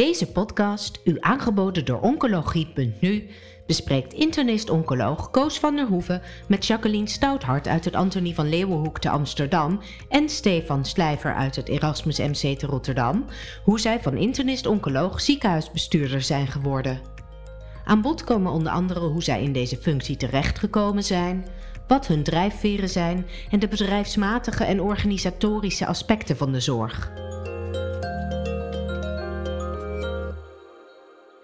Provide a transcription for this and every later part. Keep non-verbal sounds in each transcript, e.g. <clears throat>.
Deze podcast, u aangeboden door Oncologie.nu, bespreekt internist-oncoloog Koos van der Hoeven met Jacqueline Stouthart uit het Antonie van Leeuwenhoek te Amsterdam en Stefan Slijver uit het Erasmus MC te Rotterdam, hoe zij van internist-oncoloog ziekenhuisbestuurder zijn geworden. Aan bod komen onder andere hoe zij in deze functie terechtgekomen zijn, wat hun drijfveren zijn en de bedrijfsmatige en organisatorische aspecten van de zorg.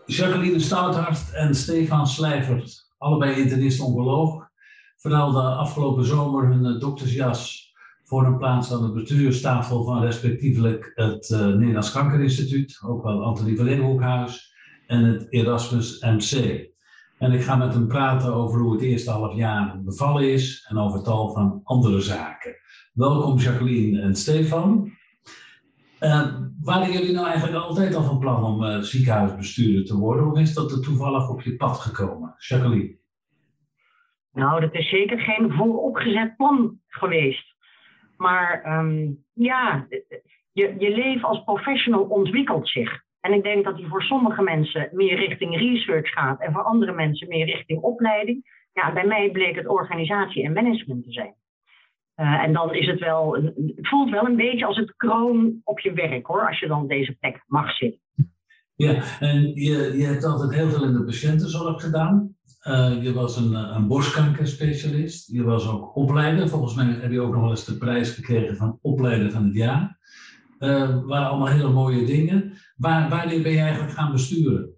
Jacqueline Stouthart en Stefan Slijvert, allebei internist-oncoloog, verhaalden afgelopen zomer hun eh, doktersjas voor een plaats aan de bestuurstafel van respectievelijk het uh, Nederlands Kankerinstituut, ook wel Antonie van Leeuwenhoekhuis, en het Erasmus MC. En ik ga met hem praten over hoe het eerste half jaar bevallen is en over tal van andere zaken. Welkom Jacqueline en Stefan. Uh, waren jullie nou eigenlijk altijd al van plan om uh, ziekenhuisbestuurder te worden? Of is dat er toevallig op je pad gekomen? Jacqueline? Nou, dat is zeker geen vooropgezet plan geweest. Maar um, ja, je, je leven als professional ontwikkelt zich. En ik denk dat die voor sommige mensen meer richting research gaat en voor andere mensen meer richting opleiding. Ja, bij mij bleek het organisatie en management te zijn. Uh, en dan is het wel, het voelt wel een beetje als het kroon op je werk hoor, als je dan deze plek mag zitten. Ja, en je, je hebt altijd heel veel in de patiëntenzorg gedaan. Uh, je was een, een borstkankerspecialist. Je was ook opleider. Volgens mij heb je ook nog wel eens de prijs gekregen van opleider van het jaar. Uh, waren allemaal hele mooie dingen. Waar, wanneer ben je eigenlijk gaan besturen?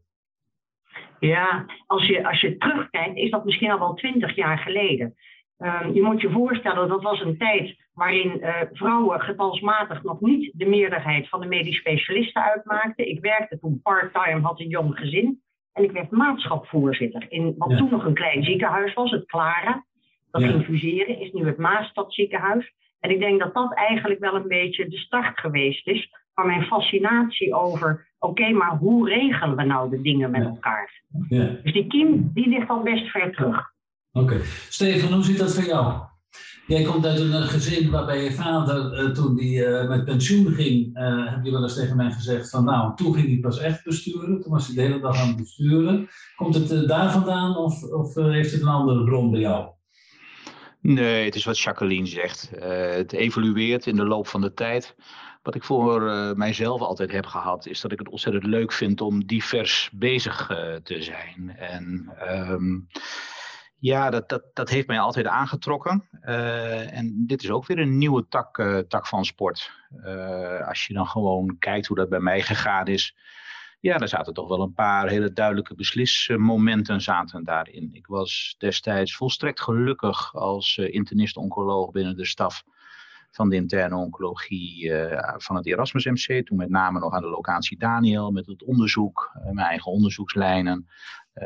Ja, als je, als je terugkijkt, is dat misschien al wel twintig jaar geleden. Uh, je moet je voorstellen, dat was een tijd waarin uh, vrouwen getalsmatig nog niet de meerderheid van de medisch specialisten uitmaakten. Ik werkte toen part-time, had een jong gezin. En ik werd maatschapvoorzitter in wat ja. toen nog een klein ziekenhuis was, het Clara. Dat ja. ging fuseren, is nu het Maastadziekenhuis. En ik denk dat dat eigenlijk wel een beetje de start geweest is van mijn fascinatie over, oké, okay, maar hoe regelen we nou de dingen met elkaar? Ja. Dus die kiem, die ligt al best ver terug. Oké. Stefan, hoe zit dat voor jou? Jij komt uit een gezin waarbij je vader, uh, toen hij uh, met pensioen ging, heb je wel eens tegen mij gezegd van nou, toen ging hij pas echt besturen. Toen was hij de hele dag aan het besturen. Komt het daar vandaan of, of heeft het een andere bron bij jou? Nee, het is wat Jacqueline zegt. het evolueert in de loop van de tijd. Wat ik voor mijzelf altijd heb gehad, is dat ik het ontzettend leuk vind om divers bezig te zijn. En um, ja, dat, dat, dat heeft mij altijd aangetrokken. Uh, en dit is ook weer een nieuwe tak, tak van sport. als je dan gewoon kijkt hoe dat bij mij gegaan is. Ja, er zaten toch wel een paar hele duidelijke beslismomenten zaten daarin. Ik was destijds volstrekt gelukkig als internist-oncoloog binnen de staf van de interne oncologie van het Erasmus MC. Toen met name nog aan de locatie Daniel met het onderzoek, mijn eigen onderzoekslijnen,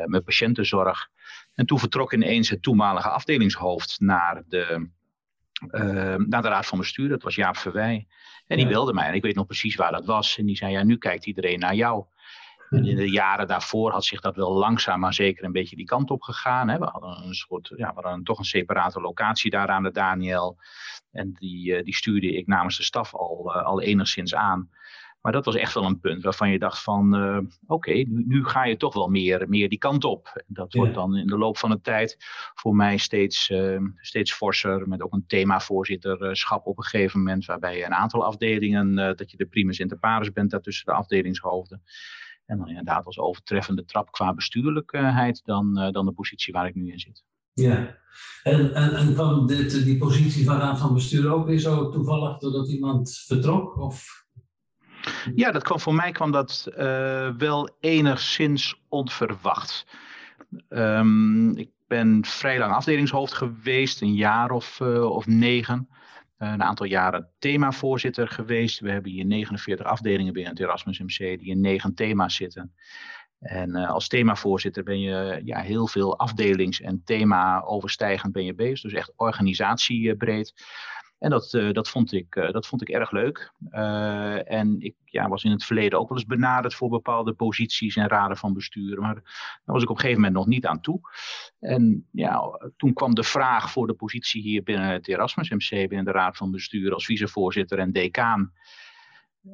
met patiëntenzorg. En toen vertrok ineens het toenmalige afdelingshoofd naar de, naar de raad van bestuur. Dat was Jaap Verwij. En die ja. belde mij en ik weet nog precies waar dat was. En die zei, ja nu kijkt iedereen naar jou. En in de jaren daarvoor had zich dat wel langzaam maar zeker een beetje die kant op gegaan. Hè. We hadden een soort, ja, we hadden toch een separate locatie daar aan de Daniel. En die, uh, die stuurde ik namens de staf al, al enigszins aan. Maar dat was echt wel een punt waarvan je dacht van, uh, oké, okay, nu, nu, ga je toch wel meer, meer die kant op. Dat wordt ja. dan in de loop van de tijd voor mij steeds, steeds forser. Met ook een themavoorzitterschap op een gegeven moment. Waarbij je een aantal afdelingen, dat je de primus inter pares bent daartussen de afdelingshoofden. En dan inderdaad als overtreffende trap qua bestuurlijkheid dan, uh, dan de positie waar ik nu in zit. Ja, en, en, en kwam dit, die positie van raad van bestuur ook weer zo toevallig doordat iemand vertrok? Of? Ja, dat kwam, voor mij kwam dat uh, wel enigszins onverwacht. Um, ik ben vrij lang afdelingshoofd geweest, een jaar of, uh, of negen. Uh, een aantal jaren themavoorzitter geweest. We hebben hier 49 afdelingen binnen het Erasmus MC die in negen thema's zitten. En als themavoorzitter ben je ja, heel veel afdelings- en thema-overstijgend ben je bezig. Dus echt organisatiebreed. En dat, uh, dat, vond ik, uh, dat vond ik erg leuk. Uh, en ik ja, was in het verleden ook wel eens benaderd voor bepaalde posities en raden van bestuur. Maar daar was ik op een gegeven moment nog niet aan toe. En ja, toen kwam de vraag voor de positie hier binnen het Erasmus MC, binnen de raad van bestuur als vicevoorzitter en decaan.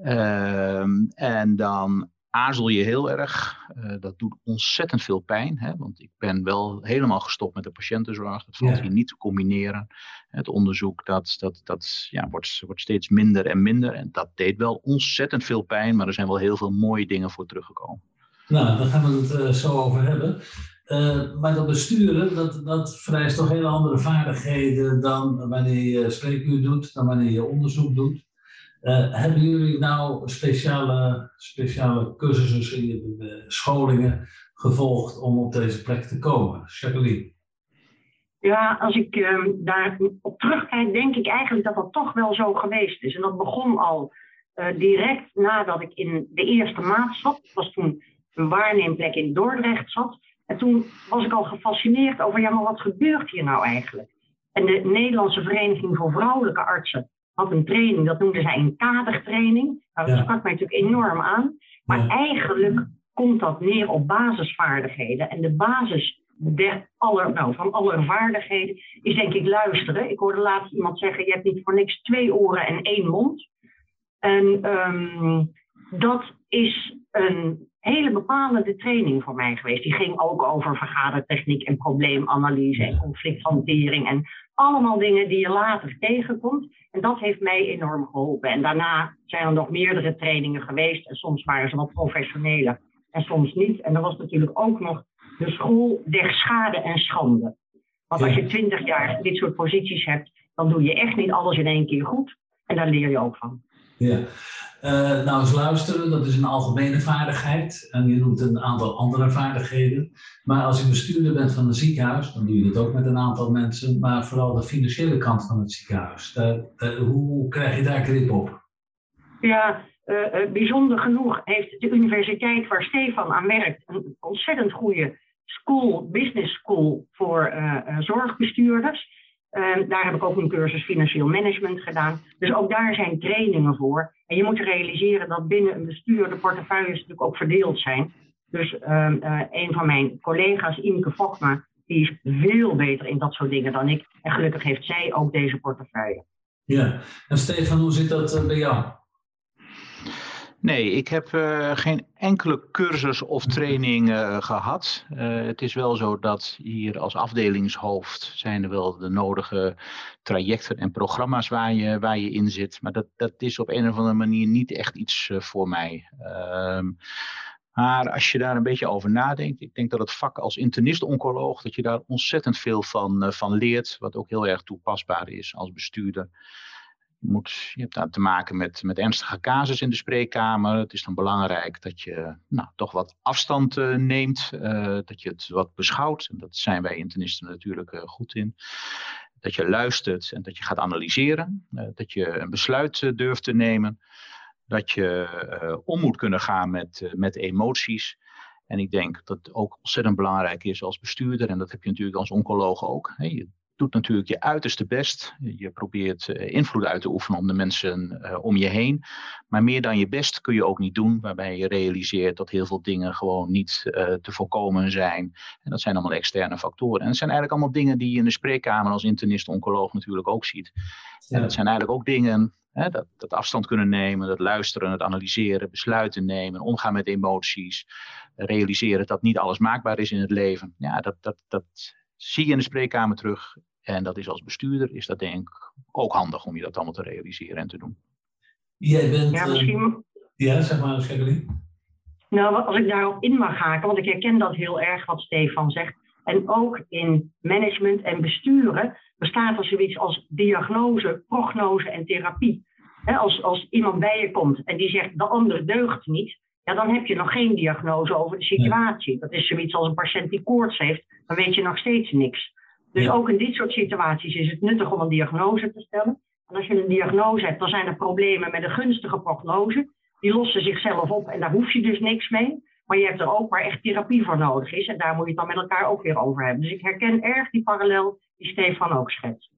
Ehm, en dan aarzel je heel erg. Uh, dat doet ontzettend veel pijn. Hè? Want ik ben wel helemaal gestopt met de patiëntenzorg. Dat valt hier niet te combineren. Het onderzoek dat, dat, dat ja, wordt, wordt steeds minder en minder. En dat deed wel ontzettend veel pijn. Maar er zijn wel heel veel mooie dingen voor teruggekomen. Nou, daar gaan we het uh, zo over hebben. Uh, maar dat besturen, dat, dat vereist toch hele andere vaardigheden dan wanneer je spreekuur doet, dan wanneer je onderzoek doet. Uh, hebben jullie nou speciale, speciale cursussen, scholingen gevolgd om op deze plek te komen? Jacqueline? Ja, als ik uh, daar op terugkijk, denk ik eigenlijk dat dat toch wel zo geweest is. En dat begon al uh, direct nadat ik in de eerste maand zat. Het was toen een waarneemplek in Dordrecht zat. En toen was ik al gefascineerd over, ja, maar wat gebeurt hier nou eigenlijk? En de Nederlandse Vereniging voor Vrouwelijke Artsen had een training, dat noemden zij een kadertraining. Nou, dat sprak mij natuurlijk enorm aan. Maar eigenlijk komt dat neer op basisvaardigheden. En de basis der aller, nou, van alle vaardigheden is denk ik luisteren. Ik hoorde laatst iemand zeggen, je hebt niet voor niks twee oren en één mond. En um, dat is een hele bepalende training voor mij geweest. Die ging ook over vergadertechniek en probleemanalyse en conflicthantering en allemaal dingen die je later tegenkomt. En dat heeft mij enorm geholpen. En daarna zijn er nog meerdere trainingen geweest en soms waren ze wat professioneler en soms niet. En er was natuurlijk ook nog de school der schade en schande. Want als je twintig jaar dit soort posities hebt, dan doe je echt niet alles in één keer goed. En daar leer je ook van. Ja, uh, nou eens luisteren, dat is een algemene vaardigheid. En je noemt een aantal andere vaardigheden. Maar als je bestuurder bent van een ziekenhuis, dan doe je dat ook met een aantal mensen. Maar vooral de financiële kant van het ziekenhuis. hoe krijg je daar grip op? Ja, bijzonder genoeg heeft de universiteit waar Stefan aan werkt een ontzettend goede school, business school voor zorgbestuurders. Ehm, daar heb ik ook een cursus financieel management gedaan. Dus ook daar zijn trainingen voor. En je moet realiseren dat binnen een bestuur de portefeuilles natuurlijk ook verdeeld zijn. Dus um, uh, een van mijn collega's, Inke Fokma, die is veel beter in dat soort dingen dan ik. En gelukkig heeft zij ook deze portefeuille. Ja, en Stefan, hoe zit dat eh, bij jou? Nee, ik heb uh, geen enkele cursus of training uh, gehad. Uh, het is wel zo dat hier als afdelingshoofd zijn er wel de nodige trajecten en programma's waar je, waar je in zit. Maar dat, dat is op een of andere manier niet echt iets voor mij. Ehm, maar als je daar een beetje over nadenkt, ik denk dat het vak als internist-oncoloog, dat je daar ontzettend veel van, van leert, wat ook heel erg toepasbaar is als bestuurder. Moet, je hebt daar te maken met, met ernstige casus in de spreekkamer. Het is dan belangrijk dat je nou, toch wat afstand uh, neemt, uh, dat je het wat beschouwt. En dat zijn wij internisten natuurlijk uh, goed in. Dat je luistert en dat je gaat analyseren. dat je een besluit durft te nemen. Dat je om moet kunnen gaan met, met emoties. En ik denk dat het ook ontzettend belangrijk is als bestuurder. En dat heb je natuurlijk als oncoloog ook. Je doet natuurlijk je uiterste best. Je probeert uh, invloed uit te oefenen op de mensen uh, om je heen. Maar meer dan je best kun je ook niet doen, waarbij je realiseert dat heel veel dingen gewoon niet uh, te voorkomen zijn. En dat zijn allemaal externe factoren. En dat zijn eigenlijk allemaal dingen die je in de spreekkamer als internist-oncoloog natuurlijk ook ziet. Ja. En dat zijn eigenlijk ook dingen Hè, dat, dat, afstand kunnen nemen, dat luisteren, het analyseren, besluiten nemen, omgaan met emoties, realiseren dat niet alles maakbaar is in het leven. Ja, dat, dat, dat zie je in de spreekkamer terug. En dat is als bestuurder, is dat denk ik ook handig om je dat allemaal te realiseren en te doen. Jij bent... Ja, misschien... Uh, ja, zeg maar, Jacqueline. Nou, als ik daarop in mag haken, want ik herken dat heel erg wat Stefan zegt. En ook in management en besturen bestaat er zoiets als diagnose, prognose en therapie. als, als iemand bij je komt en die zegt de ander deugt niet, ja, dan heb je nog geen diagnose over de situatie. Dat is zoiets als een patiënt die koorts heeft, dan weet je nog steeds niks. Dus ook in dit soort situaties is het nuttig om een diagnose te stellen. En als je een diagnose hebt, dan zijn er problemen met een gunstige prognose. Die lossen zichzelf op en daar hoef je dus niks mee. Maar je hebt er ook waar echt therapie voor nodig is. En daar moet je het dan met elkaar ook weer over hebben. Dus ik herken erg die parallel die Stefan ook schetst.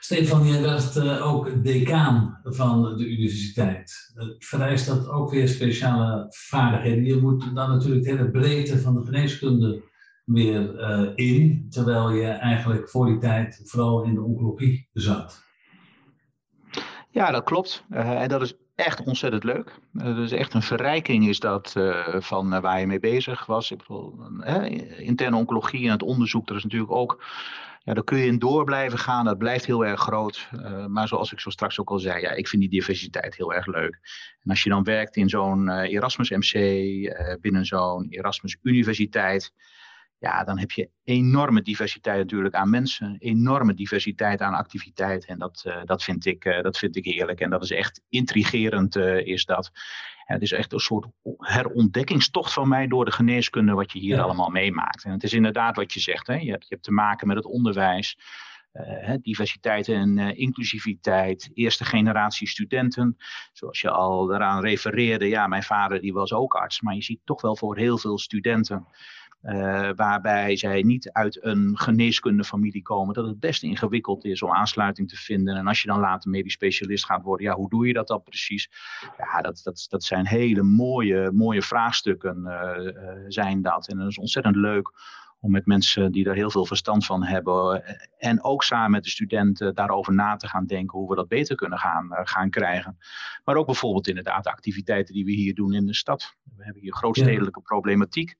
Stefan, jij werd uh, ook decaan van de universiteit. Uh, vereist dat ook weer speciale vaardigheden? Je moet dan natuurlijk de hele breedte van de geneeskunde weer uh, in, terwijl je eigenlijk voor die tijd vooral in de oncologie zat. Ja, dat klopt. Uh, en dat is echt ontzettend leuk. Uh, dus echt een verrijking is dat van waar je mee bezig was. Ik bedoel, interne oncologie en het onderzoek, er is natuurlijk ook ja, daar kun je in door blijven gaan. Dat blijft heel erg groot. Maar zoals ik zo straks ook al zei, ja, ik vind die diversiteit heel erg leuk. En als je dan werkt in zo'n Erasmus MC, binnen zo'n Erasmus Universiteit, ja, dan heb je enorme diversiteit natuurlijk aan mensen, enorme diversiteit aan activiteiten. En dat, dat, vind, ik, dat vind ik heerlijk. En dat is echt intrigerend, is dat. het is echt een soort herontdekkingstocht van mij door de geneeskunde, wat je hier allemaal meemaakt. En het is inderdaad wat je zegt, hè? Je, hebt, je hebt te maken met het onderwijs. Uh, diversiteit en uh, inclusiviteit, eerste generatie studenten. Zoals je al eraan refereerde, ja, mijn vader die was ook arts, maar je ziet toch wel voor heel veel studenten uh, waarbij zij niet uit een geneeskundefamilie komen, dat het best ingewikkeld is om aansluiting te vinden. En als je dan later medisch specialist gaat worden, ja, hoe doe je dat dan precies? Ja, dat, dat, dat zijn hele mooie, mooie vraagstukken, uh, uh, zijn dat. En dat is ontzettend leuk om met mensen die daar heel veel verstand van hebben en ook samen met de studenten daarover na te gaan denken hoe we dat beter kunnen gaan, gaan krijgen. Maar ook bijvoorbeeld inderdaad de activiteiten die we hier doen in de stad. We hebben hier grootstedelijke problematiek.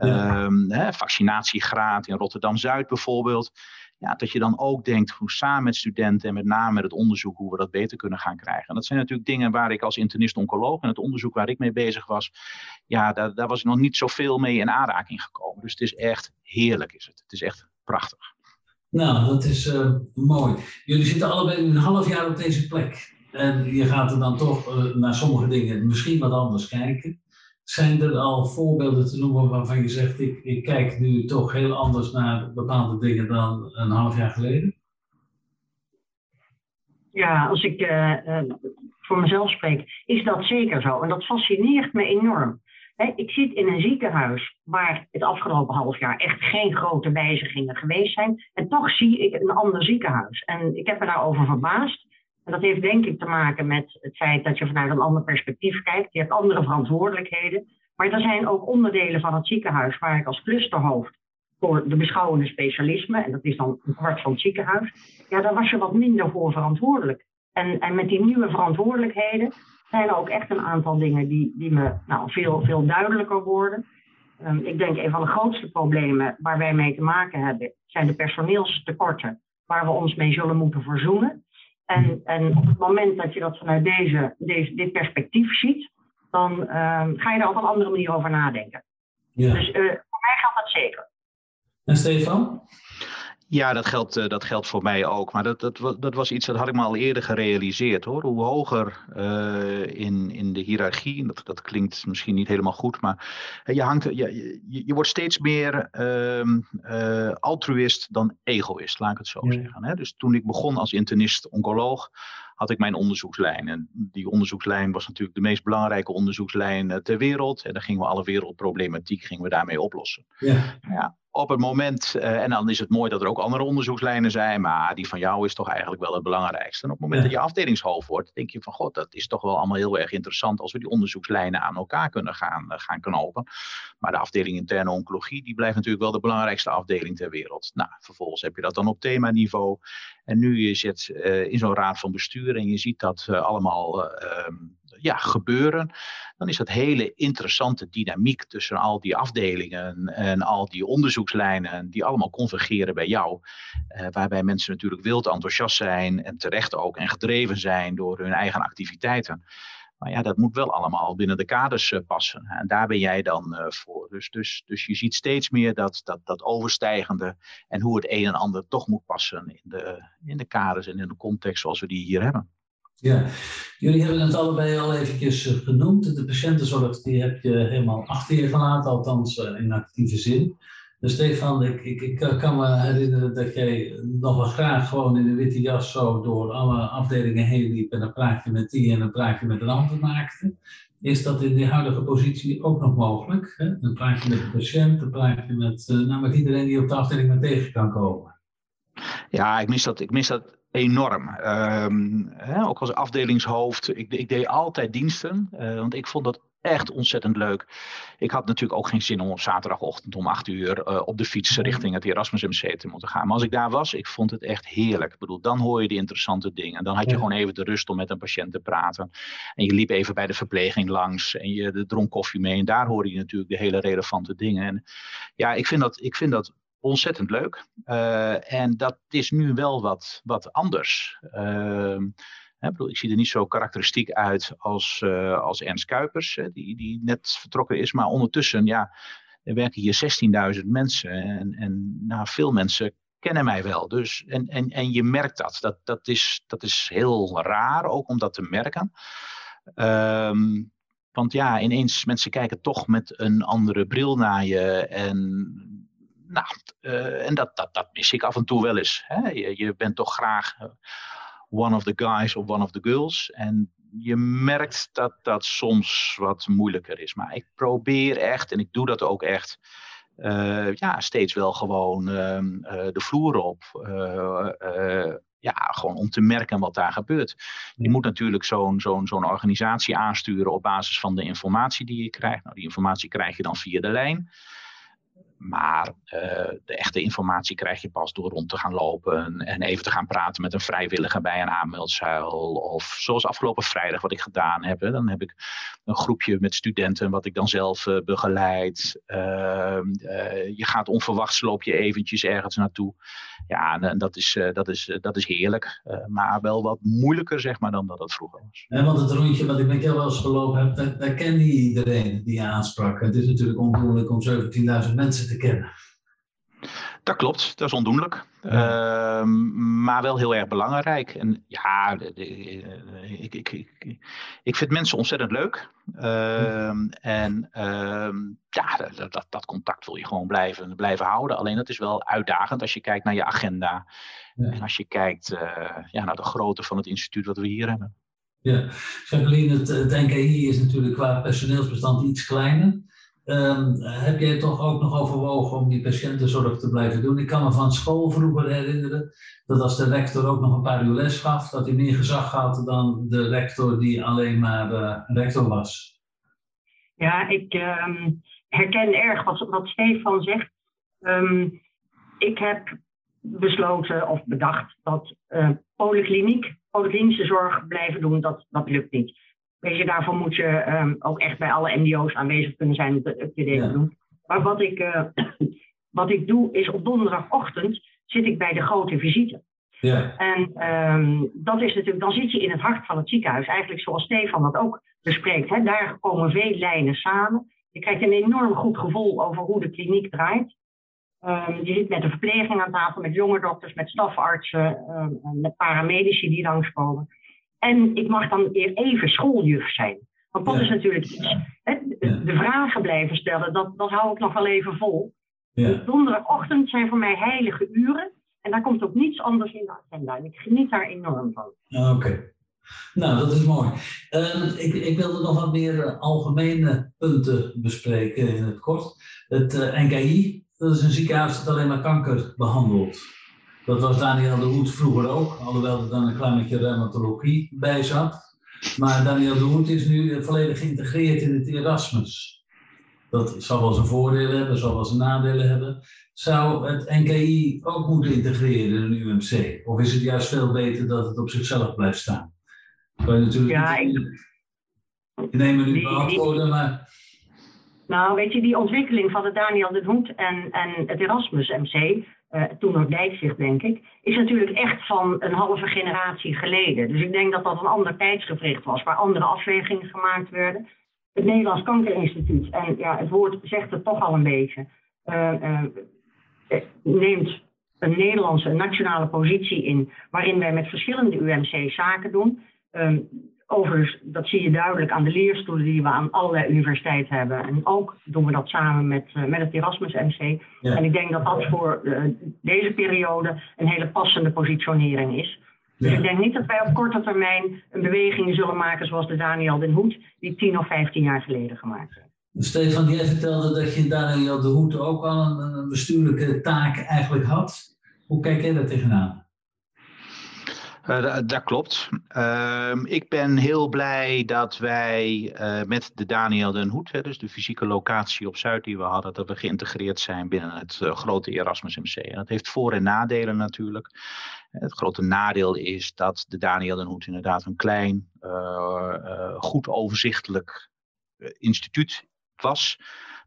Ja. Um, hè, vaccinatiegraad in Rotterdam-Zuid bijvoorbeeld. Ja, dat je dan ook denkt hoe samen met studenten en met name met het onderzoek hoe we dat beter kunnen gaan krijgen. En dat zijn natuurlijk dingen waar ik als internist-oncoloog en het onderzoek waar ik mee bezig was, ja, daar, daar was ik nog niet zoveel mee in aanraking gekomen. Dus het is echt heerlijk is het. Het is echt prachtig. Nou, dat is uh, mooi. Jullie zitten allebei een half jaar op deze plek. En je gaat er dan toch uh, naar sommige dingen misschien wat anders kijken. Zijn er al voorbeelden te noemen waarvan je zegt, ik, ik kijk nu toch heel anders naar bepaalde dingen dan een half jaar geleden? Ja, als ik uh, uh, voor mezelf spreek, is dat zeker zo. En dat fascineert me enorm. Ik zit in een ziekenhuis waar het afgelopen half jaar echt geen grote wijzigingen geweest zijn. En toch zie ik een ander ziekenhuis. En ik heb me daarover verbaasd. Dat heeft denk ik te maken met het feit dat je vanuit een ander perspectief kijkt. Je hebt andere verantwoordelijkheden. Maar er zijn ook onderdelen van het ziekenhuis waar ik als clusterhoofd voor de beschouwende specialisme, en dat is dan een kwart van het ziekenhuis, ja, daar was je wat minder voor verantwoordelijk. En, en met die nieuwe verantwoordelijkheden zijn er ook echt een aantal dingen die, die me nou, veel, veel duidelijker worden. Um, ik denk een van de grootste problemen waar wij mee te maken hebben, zijn de personeelstekorten, waar we ons mee zullen moeten verzoenen. En, en op het moment dat je dat vanuit deze, deze, dit perspectief ziet, dan um, ga je er op een andere manier over nadenken. Ja. Dus uh, voor mij geldt dat zeker. En Stefan? Ja, dat geldt, uh, dat geldt voor mij ook. Maar dat, dat, dat was iets dat had ik me al eerder gerealiseerd hoor. Hoe hoger uh, in, in de hiërarchie, dat, dat klinkt misschien niet helemaal goed, maar je, hangt, je, je, je wordt steeds meer uh, altruïst dan egoïst, laat ik het zo ja. zeggen. Hè? Dus toen ik begon als internist-oncoloog, had ik mijn onderzoekslijn. En die onderzoekslijn was natuurlijk de meest belangrijke onderzoekslijn ter wereld. En dan gingen we alle wereldproblematiek gingen we daarmee oplossen. Ja. ja op het moment, uh, en dan is het mooi dat er ook andere onderzoekslijnen zijn, maar die van jou is toch eigenlijk wel het belangrijkste. En op het moment ja. dat je afdelingshoofd wordt, denk je van god, dat is toch wel allemaal heel erg interessant als we die onderzoekslijnen aan elkaar kunnen gaan, uh, gaan knopen. Maar de afdeling interne oncologie, die blijft natuurlijk wel de belangrijkste afdeling ter wereld. Nou, vervolgens heb je dat dan op themaniveau. En nu je zit uh, in zo'n raad van bestuur en je ziet dat allemaal ja, gebeuren, dan is dat hele interessante dynamiek tussen al die afdelingen en al die onderzoekslijnen, die allemaal convergeren bij jou. Uh, waarbij mensen natuurlijk wild enthousiast zijn en terecht ook en gedreven zijn door hun eigen activiteiten. Maar ja, dat moet wel allemaal binnen de kaders uh, passen. En daar ben jij dan uh, voor. Dus, dus, dus je ziet steeds meer dat, dat, dat overstijgende en hoe het een en ander toch moet passen in de, in de kaders en in de context zoals we die hier hebben. Ja, jullie hebben het allebei al eventjes genoemd. De patiëntenzorg die heb je helemaal achter je gelaten, althans in actieve zin. Dus Stefan, ik, ik, ik kan me herinneren dat jij nog wel graag gewoon in een witte jas zo door alle afdelingen heen liep en een praatje met die en een praatje met een ander maakte. Is dat in die huidige positie ook nog mogelijk? Hè? Een praatje met de patiënt, een praatje met, nou, met iedereen die op de afdeling met tegen kan komen. Ja, ik mis dat, ik mis dat enorm. Ehm, hè, ook als afdelingshoofd. Ik, ik deed altijd diensten, want ik vond dat echt ontzettend leuk. Ik had natuurlijk ook geen zin om op zaterdagochtend om acht uur uh, op de fiets richting het Erasmus MC te moeten gaan. Maar als ik daar was, ik vond het echt heerlijk. Ik bedoel, dan hoor je de interessante dingen. Dan had je gewoon even de rust om met een patiënt te praten. En je liep even bij de verpleging langs en je dronk koffie mee. En daar hoorde je natuurlijk de hele relevante dingen. En ja, ik vind dat, ik vind dat ontzettend leuk. Uh, en dat is nu wel wat, wat anders. Uh, ik zie er niet zo karakteristiek uit als, uh, als Ernst Kuipers, die, die net vertrokken is. Maar ondertussen, ja, er werken hier 16.000 mensen. En, en nou, veel mensen kennen mij wel. Dus, en, en, en je merkt dat. Dat, dat, is, dat is heel raar ook om dat te merken. Um, want ja, ineens mensen kijken toch met een andere bril naar je. En, nou, uh, en dat, dat, dat mis ik af en toe wel eens. Hè? Je, je bent toch graag one of the guys of one of the girls. En je merkt dat dat soms wat moeilijker is. Maar ik probeer echt, en ik doe dat ook echt, uh, ja, steeds wel gewoon uh, uh, de vloer op. ja, gewoon om te merken wat daar gebeurt. Je moet natuurlijk zo'n zo'n zo'n organisatie aansturen op basis van de informatie die je krijgt. Nou, die informatie krijg je dan via de lijn. Maar uh, de echte informatie krijg je pas door rond te gaan lopen en even te gaan praten met een vrijwilliger bij een aanmeldzuil. Of zoals afgelopen vrijdag wat ik gedaan heb. Dan heb ik een groepje met studenten wat ik dan zelf uh, begeleid. Uh, je gaat onverwachts, loop je eventjes ergens naartoe. Ja, en, dat, is, dat, is, dat is heerlijk. maar wel wat moeilijker zeg maar dan dat het vroeger was. Ja, want het rondje wat ik met jou wel eens gelopen heb, daar, daar kende iedereen die je aansprak. Het is natuurlijk ondoenlijk om 17.000 mensen te kennen. Dat klopt, dat is ondoenlijk. Ja. Uh, maar wel heel erg belangrijk. En ja, de, ik, ik, ik, ik vind mensen ontzettend leuk. Uh, en uh, ja, dat, dat, dat, contact wil je gewoon blijven, blijven houden. Alleen dat is wel uitdagend als je kijkt naar je agenda. Ja. En als je kijkt uh, ja, naar de grootte van het instituut wat we hier hebben. Ja, Jacqueline, het, het NKI is natuurlijk qua personeelsbestand iets kleiner. Um, heb jij toch ook nog overwogen om die patiëntenzorg te blijven doen? Ik kan me van school vroeger herinneren dat als de rector ook nog een paar uur les gaf, dat hij meer gezag had dan de rector die alleen maar uh, rector was. Ja, ik um, herken erg wat, Stefan zegt. Um, ik heb besloten of bedacht dat uh, polykliniek, polyklinische zorg blijven doen, dat, dat lukt niet. Weet je, daarvoor moet je um, ook echt bij alle MDO's aanwezig kunnen zijn om de ja. doen. Maar wat ik, uh, <clears throat> wat ik doe is op donderdagochtend zit ik bij de grote visite. Ja. En um, dat is natuurlijk, dan zit je in het hart van het ziekenhuis. Eigenlijk zoals Stefan dat ook bespreekt. Hè. Daar komen veel lijnen samen. Je krijgt een enorm goed gevoel over hoe de kliniek draait. Um, je zit met de verpleging aan tafel, met jonge dokters, met stafartsen, met paramedici die langskomen. En ik mag dan weer even schooljuf zijn. Want dat ja. is natuurlijk iets. Hè, de, vragen blijven stellen, dat, dat hou ik nog wel even vol. Ja. Donderdagochtend zijn voor mij heilige uren. En daar komt ook niets anders in de agenda. En ik geniet daar enorm van. Oké. Okay. Nou, dat is mooi. Uh, ik, ik wilde nog wat meer uh, algemene punten bespreken in het kort. Het uh, NKI, dat is een ziekenhuis dat alleen maar kanker behandelt. Dat was Daniel de Hoed vroeger ook, alhoewel er dan een klein beetje reumatologie bij zat. Maar Daniel de Hoed is nu volledig geïntegreerd in het Erasmus. Dat zal wel zijn voordelen hebben, zal wel zijn nadelen hebben. Zou het NKI ook moeten integreren in een UMC? Of is het juist veel beter dat het op zichzelf blijft staan? Kan je natuurlijk ja, ik... minuut beantwoorden, maar... Nou, weet je, die ontwikkeling van de Daniel de Hoed en, en het Erasmus MC, uh, toen nog Dijkzicht, denk ik, is natuurlijk echt van een halve generatie geleden. Dus ik denk dat dat een ander tijdsgevricht was, waar andere afwegingen gemaakt werden. Het Nederlands Kankerinstituut, en ja, het woord zegt het toch al een beetje, uh, uh, neemt een Nederlandse nationale positie in, waarin wij met verschillende UMC's zaken doen. Um, Overigens, dat zie je duidelijk aan de leerstoelen die we aan allerlei universiteiten hebben. En ook doen we dat samen met, uh, met het Erasmus MC. Ja. En ik denk dat dat voor uh, deze periode een hele passende positionering is. Dus ik denk niet dat wij op korte termijn een beweging zullen maken zoals de Daniel Den Hoed, die 10 of 15 jaar geleden gemaakt heeft. Stefan, jij vertelde dat je Daniel de Hoed ook al een, een bestuurlijke taak eigenlijk had. Hoe kijk jij daar tegenaan? Uh, dat, klopt. Ehm, ik ben heel blij dat wij uh, met de Daniel den Hoed, hè, dus de fysieke locatie op Zuid die we hadden, dat we geïntegreerd zijn binnen het uh, grote Erasmus MC. En dat heeft voor- en nadelen natuurlijk. Het grote nadeel is dat de Daniel den Hoed inderdaad een klein, goed overzichtelijk instituut was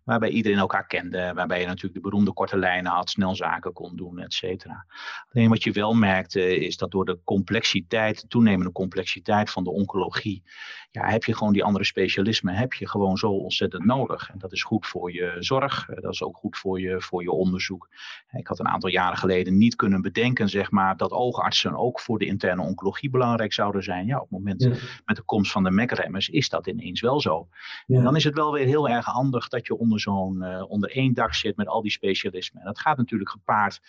waarbij iedereen elkaar kende, waarbij je natuurlijk de beroemde korte lijnen had, snel zaken kon doen, et cetera. Alleen wat je wel merkte is dat door de complexiteit, de toenemende complexiteit van de oncologie, ja, heb je gewoon die andere specialismen, heb je gewoon zo ontzettend nodig. En dat is goed voor je zorg, dat is ook goed voor je, voor je onderzoek. Ik had een aantal jaren geleden niet kunnen bedenken, zeg maar, dat oogartsen ook voor de interne oncologie belangrijk zouden zijn. Ja, op het moment met de komst van de MEC-remmers is dat ineens wel zo. Ja. En dan is het wel weer heel erg handig dat je onder zo'n, uh, onder één dak zit met al die specialismen. En dat gaat natuurlijk gepaard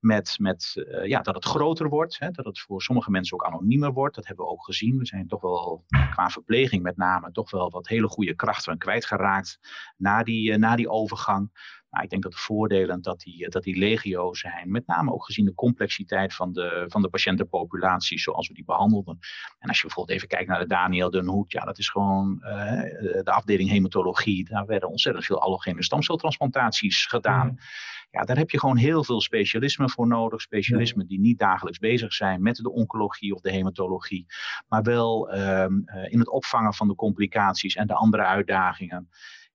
met, met uh, ja, dat het groter wordt, hè, dat het voor sommige mensen ook anoniemer wordt. Dat hebben we ook gezien. We zijn toch wel qua verpleging met name toch wel wat hele goede krachten kwijtgeraakt na die, uh, na die overgang. Maar ik denk dat de voordelen dat die, dat die legio zijn, met name ook gezien de complexiteit van de, van de patiëntenpopulatie zoals we die behandelden. En als je bijvoorbeeld even kijkt naar de Daniel Den Hoed, ja, dat is gewoon uh, de afdeling hematologie. Daar werden ontzettend veel allogene stamceltransplantaties gedaan. Mm. Ja, daar heb je gewoon heel veel specialismen voor nodig. Specialismen die niet dagelijks bezig zijn met de oncologie of de hematologie. Maar wel um, uh, in het opvangen van de complicaties en de andere uitdagingen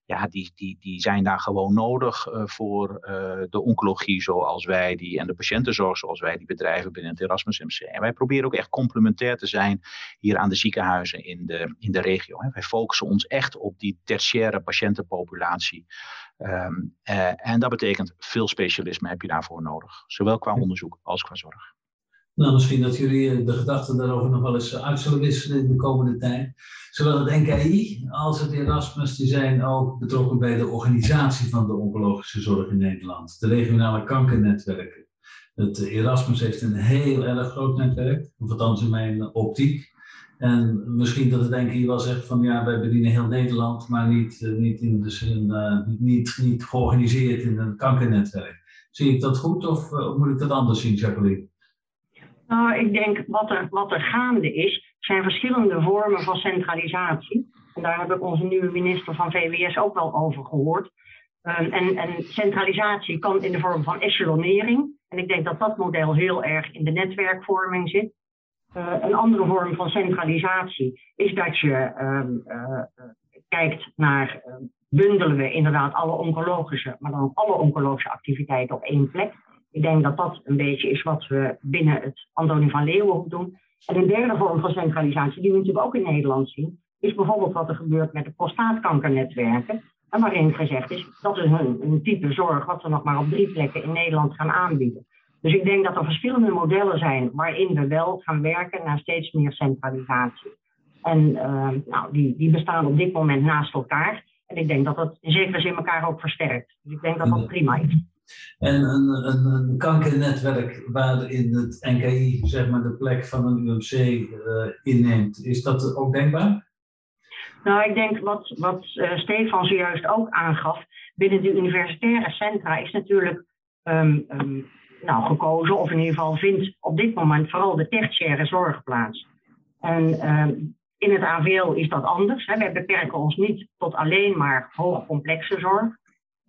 ja, die, die, die zijn daar gewoon nodig uh, voor uh, de oncologie zoals wij die en de patiëntenzorg zoals wij die bedrijven binnen het Erasmus MC. En wij proberen ook echt complementair te zijn hier aan de ziekenhuizen in de, in de regio. Hè. Wij focussen ons echt op die tertiaire patiëntenpopulatie. Um, uh, en dat betekent veel specialisme heb je daarvoor nodig, zowel qua onderzoek als qua zorg. Nou, misschien dat jullie de gedachten daarover nog wel eens uit zullen wisselen in de komende tijd. Zowel het NKI als het Erasmus die zijn ook betrokken bij de organisatie van de oncologische zorg in Nederland. De regionale kankernetwerken. Het Erasmus heeft een heel erg groot netwerk, of althans in mijn optiek. En misschien dat het NKI wel zegt van ja, wij bedienen heel Nederland, maar niet, niet, in zin, uh, niet, niet georganiseerd in een kankernetwerk. Zie ik dat goed of moet ik dat anders zien, Jacqueline? Nou, ik denk wat er, wat er gaande is, zijn verschillende vormen van centralisatie. En daar heb ik onze nieuwe minister van VWS ook wel over gehoord. Um, en, en centralisatie kan in de vorm van echelonering. En ik denk dat dat model heel erg in de netwerkvorming zit. Uh, een andere vorm van centralisatie is dat je um, uh, kijkt naar uh, bundelen we inderdaad alle oncologische, maar dan ook alle oncologische activiteiten op één plek. Ik denk dat dat een beetje is wat we binnen het Antonie van Leeuwenhoek doen. En een derde vorm van centralisatie, die we natuurlijk ook in Nederland zien, is bijvoorbeeld wat er gebeurt met de prostaatkanternetwerken. En waarin gezegd is, dat is een, een type zorg wat we nog maar op drie plekken in Nederland gaan aanbieden. Dus ik denk dat er verschillende modellen zijn waarin we wel gaan werken naar steeds meer centralisatie. En uh, nou, die, die bestaan op dit moment naast elkaar. En ik denk dat dat in zekere zin elkaar ook versterkt. Dus ik denk dat dat prima is. En een, een, een kankernetwerk waarin het NKI zeg maar, de plek van een UMC uh, inneemt, is dat ook denkbaar? Nou, ik denk wat, wat uh, Stefan zojuist ook aangaf, binnen de universitaire centra is natuurlijk um, um, nou, gekozen, of in ieder geval vindt op dit moment vooral de tertiaire zorg plaats. En um, in het AVL is dat anders. Hè. Wij beperken ons niet tot alleen maar hoogcomplexe zorg.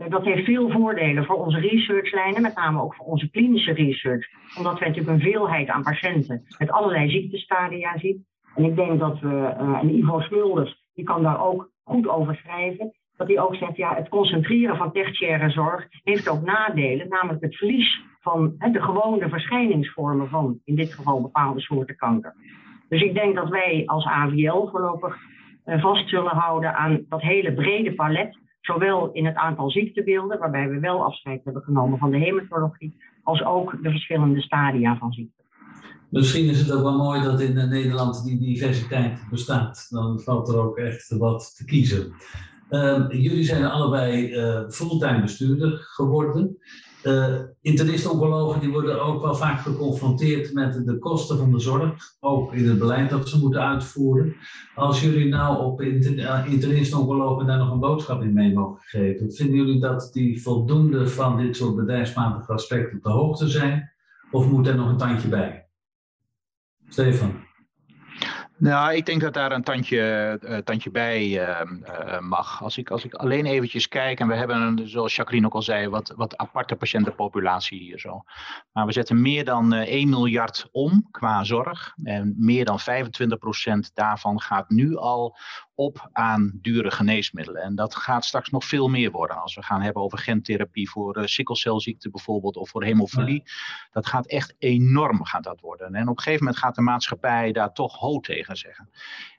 Dat heeft veel voordelen voor onze researchlijnen, met name ook voor onze klinische research. Omdat wij natuurlijk een veelheid aan patiënten met allerlei ziektestadia zien. En ik denk dat we, uh, en Ivo Smulders, die kan daar ook goed over schrijven, dat hij ook zegt, ja, het concentreren van tertiaire zorg heeft ook nadelen, namelijk het verlies van de gewone verschijningsvormen van, in dit geval, bepaalde soorten kanker. Dus ik denk dat wij als AVL voorlopig vast zullen houden aan dat hele brede palet Zowel in het aantal ziektebeelden, waarbij we wel afscheid hebben genomen van de hematologie, als ook de verschillende stadia van ziekte. Misschien is het ook wel mooi dat in Nederland die diversiteit bestaat. Dan valt er ook echt wat te kiezen. Uh, jullie zijn allebei uh, fulltime bestuurder geworden. Uh, die worden ook wel vaak geconfronteerd met de kosten van de zorg, ook in het beleid dat ze moeten uitvoeren. Als jullie nou op internist-oncologen daar nog een boodschap in mee mogen geven, vinden jullie dat die voldoende van dit soort bedrijfsmatige aspecten op de hoogte zijn, of moet er nog een tandje bij? Stefan. Nou, ik denk dat daar een tandje, uh, tandje bij uh, mag. Als ik, als ik alleen eventjes kijk, en we hebben, een, zoals Jacqueline ook al zei, wat, wat aparte patiëntenpopulatie hier zo. Maar we zetten meer dan uh, 1 miljard om qua zorg. En meer dan 25% daarvan gaat nu al op aan dure geneesmiddelen. En dat gaat straks nog veel meer worden. Als we gaan hebben over gentherapie voor uh, sikkelcelziekte bijvoorbeeld of voor hemofilie. Dat gaat echt enorm gaat dat worden. En op een gegeven moment gaat de maatschappij daar toch ho tegen zeggen.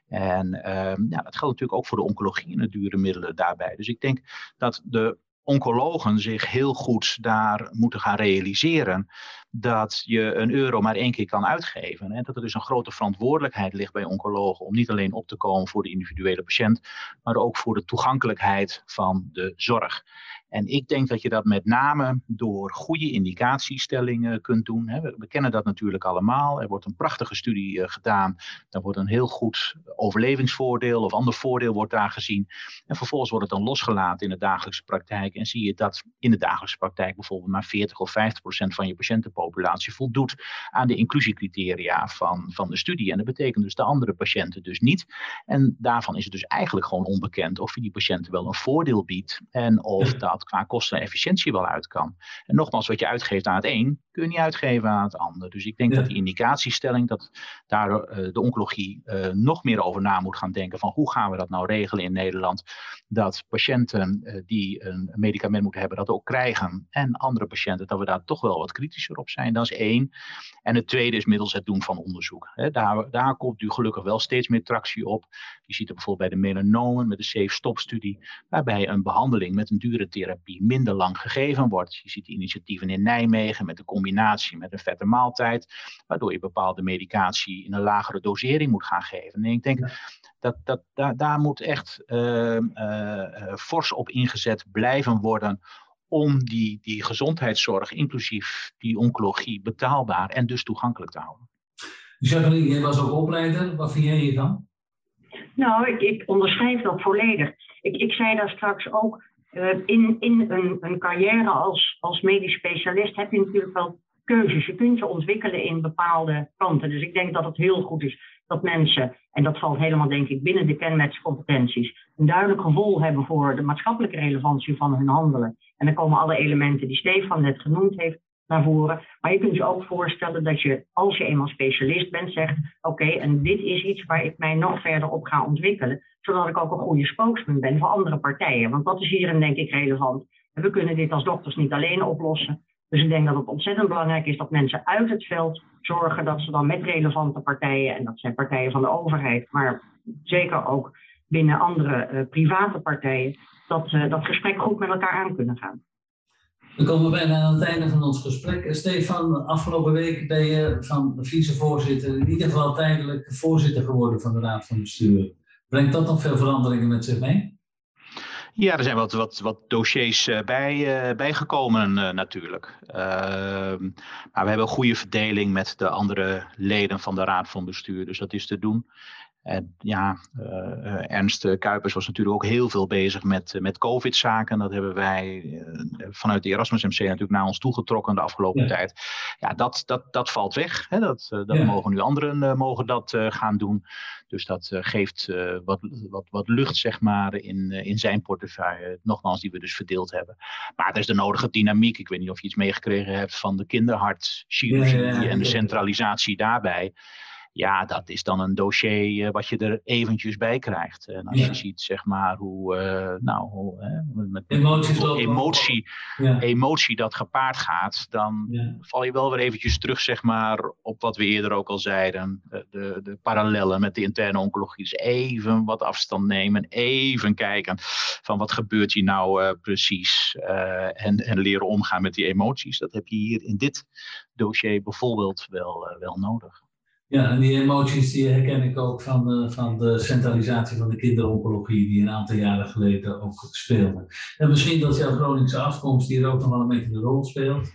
En uh, ja, dat geldt natuurlijk ook voor de oncologie en de dure middelen daarbij. Dus ik denk dat de oncologen zich heel goed daar moeten gaan realiseren dat je een euro maar één keer kan uitgeven. En dat er dus een grote verantwoordelijkheid ligt bij oncologen om niet alleen op te komen voor de individuele patiënt, maar ook voor de toegankelijkheid van de zorg. En ik denk dat je dat met name door goede indicatiestellingen kunt doen. We, kennen dat natuurlijk allemaal. Er wordt een prachtige studie uh, gedaan. Daar wordt een heel goed overlevingsvoordeel of ander voordeel wordt daar gezien. En vervolgens wordt het dan losgelaten in de dagelijkse praktijk. En zie je dat in de dagelijkse praktijk bijvoorbeeld maar 40 of 50 procent van je patiëntenpopulatie voldoet aan de inclusiecriteria van, van de studie. En dat betekent dus de andere patiënten dus niet. En daarvan is het dus eigenlijk gewoon onbekend of je die patiënten wel een voordeel biedt en of dat qua kosten en efficiëntie wel uit kan. En nogmaals, wat je uitgeeft aan het een, kun je niet uitgeven aan het ander. Dus ik denk dat die indicatiestelling, dat daar uh, de oncologie uh, nog meer over na moet gaan denken van hoe gaan we dat nou regelen in Nederland. Dat patiënten uh, die een medicament moeten hebben, dat ook krijgen. En andere patiënten, dat we daar toch wel wat kritischer op zijn. Dat is één. En het tweede is middels het doen van onderzoek. He, daar, daar komt nu gelukkig wel steeds meer tractie op. Je ziet het bijvoorbeeld bij de melanomen met de Safe Stop studie, waarbij een behandeling met een dure therapie minder lang gegeven wordt. Je ziet initiatieven in Nijmegen met de combinatie met een vette maaltijd, waardoor je bepaalde medicatie in een lagere dosering moet gaan geven. En ik denk dat, dat daar, daar moet echt uh, uh, fors op ingezet blijven worden om die, die gezondheidszorg, inclusief die oncologie, betaalbaar en dus toegankelijk te houden. Jacqueline, jij was ook opleider. Wat vind jij hiervan? Nou, ik, ik onderschrijf dat volledig. Ik, ik zei daar straks ook, uh, in, in een, een carrière als, als medisch specialist heb je natuurlijk wel keuzes. Je kunt je ontwikkelen in bepaalde kanten. Dus ik denk dat het heel goed is dat mensen, en dat valt helemaal denk ik binnen de kenmerkscompetenties, een duidelijk gevoel hebben voor de maatschappelijke relevantie van hun handelen. En dan komen alle elementen die Stefan net genoemd heeft naar voren. Maar je kunt je ook voorstellen dat je, als je eenmaal specialist bent, zegt: Oké, en dit is iets waar ik mij nog verder op ga ontwikkelen, zodat ik ook een goede spokesman ben voor andere partijen. Want dat is hierin, denk ik, relevant. En we kunnen dit als dokters niet alleen oplossen. Dus ik denk dat het ontzettend belangrijk is dat mensen uit het veld zorgen dat ze dan met relevante partijen, en dat zijn partijen van de overheid, maar zeker ook binnen andere uh, private partijen, dat, uh, dat gesprek goed met elkaar aan kunnen gaan. We komen bijna aan het einde van ons gesprek. Stefan, afgelopen week ben je van vicevoorzitter, in ieder geval tijdelijk voorzitter geworden van de Raad van Bestuur. Brengt dat nog veel veranderingen met zich mee? Ja, er zijn wat, wat, wat dossiers uh, bij, uh, bijgekomen uh, natuurlijk. Ehm, maar we hebben een goede verdeling met de andere leden van de Raad van Bestuur, dus dat is te doen. En ja, uh, Ernst Kuipers was natuurlijk ook heel veel bezig met, met COVID-zaken. Dat hebben wij uh, vanuit de Erasmus MC natuurlijk naar ons toegetrokken de afgelopen ja. tijd. Ja, dat, dat, dat valt weg. Hè? Dat, dat ja. mogen nu anderen mogen dat gaan doen. Dus dat geeft wat, wat, wat lucht, zeg maar, in, in zijn portefeuille. Nogmaals, die we dus verdeeld hebben. Maar er is de nodige dynamiek. Ik weet niet of je iets meegekregen hebt van de kinderhartchirurgie en de centralisatie daarbij ja, dat is dan een dossier uh, wat je er eventjes bij krijgt. En als ja. je ziet, zeg maar, hoe, uh, nou, hoe, uh, met, hoe emotie, ja. emotie dat gepaard gaat, dan ja. val je wel weer eventjes terug, zeg maar, op wat we eerder ook al zeiden. De, de, de parallellen met de interne oncologie. Dus even wat afstand nemen, even kijken van wat gebeurt hier nou precies. en, en leren omgaan met die emoties. Dat heb je hier in dit dossier bijvoorbeeld wel, wel nodig. Ja, en die emoties die herken ik ook van de, van de centralisatie van de kinderoncologie, die een aantal jaren geleden ook speelde. En misschien dat jouw Groningse afkomst hier ook nog wel een beetje een rol speelt.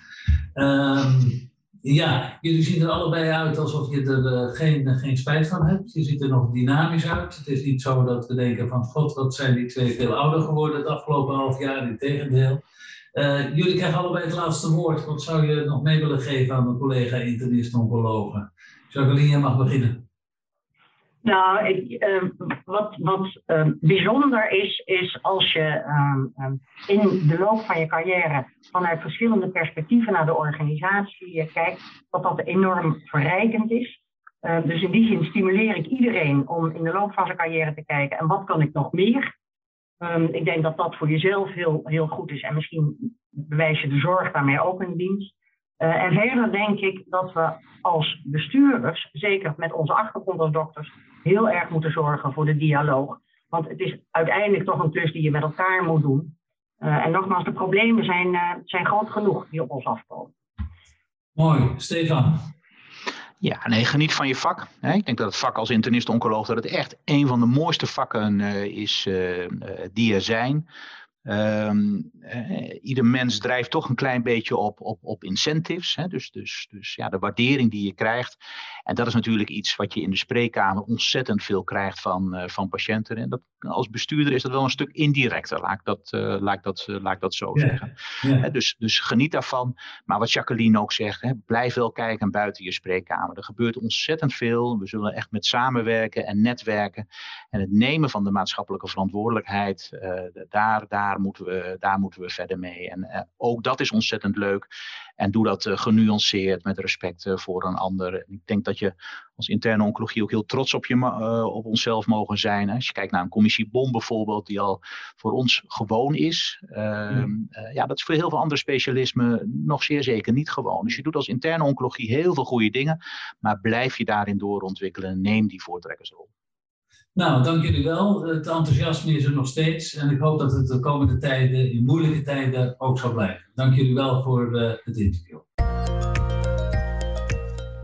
Um, ja, jullie zien er allebei uit alsof je er uh, geen, geen spijt van hebt. Je ziet er nog dynamisch uit. Het is niet zo dat we denken van god, wat zijn die twee veel ouder geworden het afgelopen half jaar. Integendeel. Uh, jullie krijgen allebei het laatste woord. Wat zou je nog mee willen geven aan een collega internist-oncologen? Jacqueline, je mag beginnen. Nou, ehm, wat, wat ehm, bijzonder is, is als je ehm, in de loop van je carrière vanuit verschillende perspectieven naar de organisatie kijkt, dat dat enorm verrijkend is. dus in die zin stimuleer ik iedereen om in de loop van zijn carrière te kijken en wat kan ik nog meer. ik denk dat dat voor jezelf heel, heel goed is en misschien bewijs je de zorg daarmee ook in dienst. Uh, en verder denk ik dat we als bestuurders, zeker met onze achtergrond als dokters, heel erg moeten zorgen voor de dialoog. Want het is uiteindelijk toch een klus die je met elkaar moet doen. Uh, en nogmaals, de problemen zijn, uh, zijn groot genoeg die op ons afkomen. Mooi, Stefan. Ja, nee, geniet van je vak. Ik denk dat het vak als internist-oncoloog dat het echt een van de mooiste vakken is die er zijn. Um, ieder mens drijft toch een klein beetje op, op, op incentives. Hè? Dus, dus, dus ja, de waardering die je krijgt. En dat is natuurlijk iets wat je in de spreekkamer ontzettend veel krijgt van, uh, van patiënten. En dat, als bestuurder is dat wel een stuk indirecter, laat ik dat, uh, laat ik dat, uh, laat ik dat zo zeggen. Dus, dus geniet daarvan. Maar wat Jacqueline ook zegt, hè, blijf wel kijken buiten je spreekkamer. Er gebeurt ontzettend veel. We zullen echt met samenwerken en netwerken. En het nemen van de maatschappelijke verantwoordelijkheid, daar, daar daar moeten we, daar moeten we verder mee. En ook dat is ontzettend leuk. En doe dat genuanceerd met respect voor een ander. Ik denk dat je als interne oncologie ook heel trots op, je, op onszelf mogen zijn. Hè. Als je kijkt naar een commissie BOM bijvoorbeeld, die al voor ons gewoon is. Ehm, ja, dat is voor heel veel andere specialismen nog zeer zeker niet gewoon. Dus je doet als interne oncologie heel veel goede dingen. Maar blijf je daarin doorontwikkelen. Neem die voortrekkersrol. Nou, dank jullie wel. Het enthousiasme is er nog steeds. En ik hoop dat het de komende tijden, in moeilijke tijden, ook zal blijven. Dank jullie wel voor uh, het interview.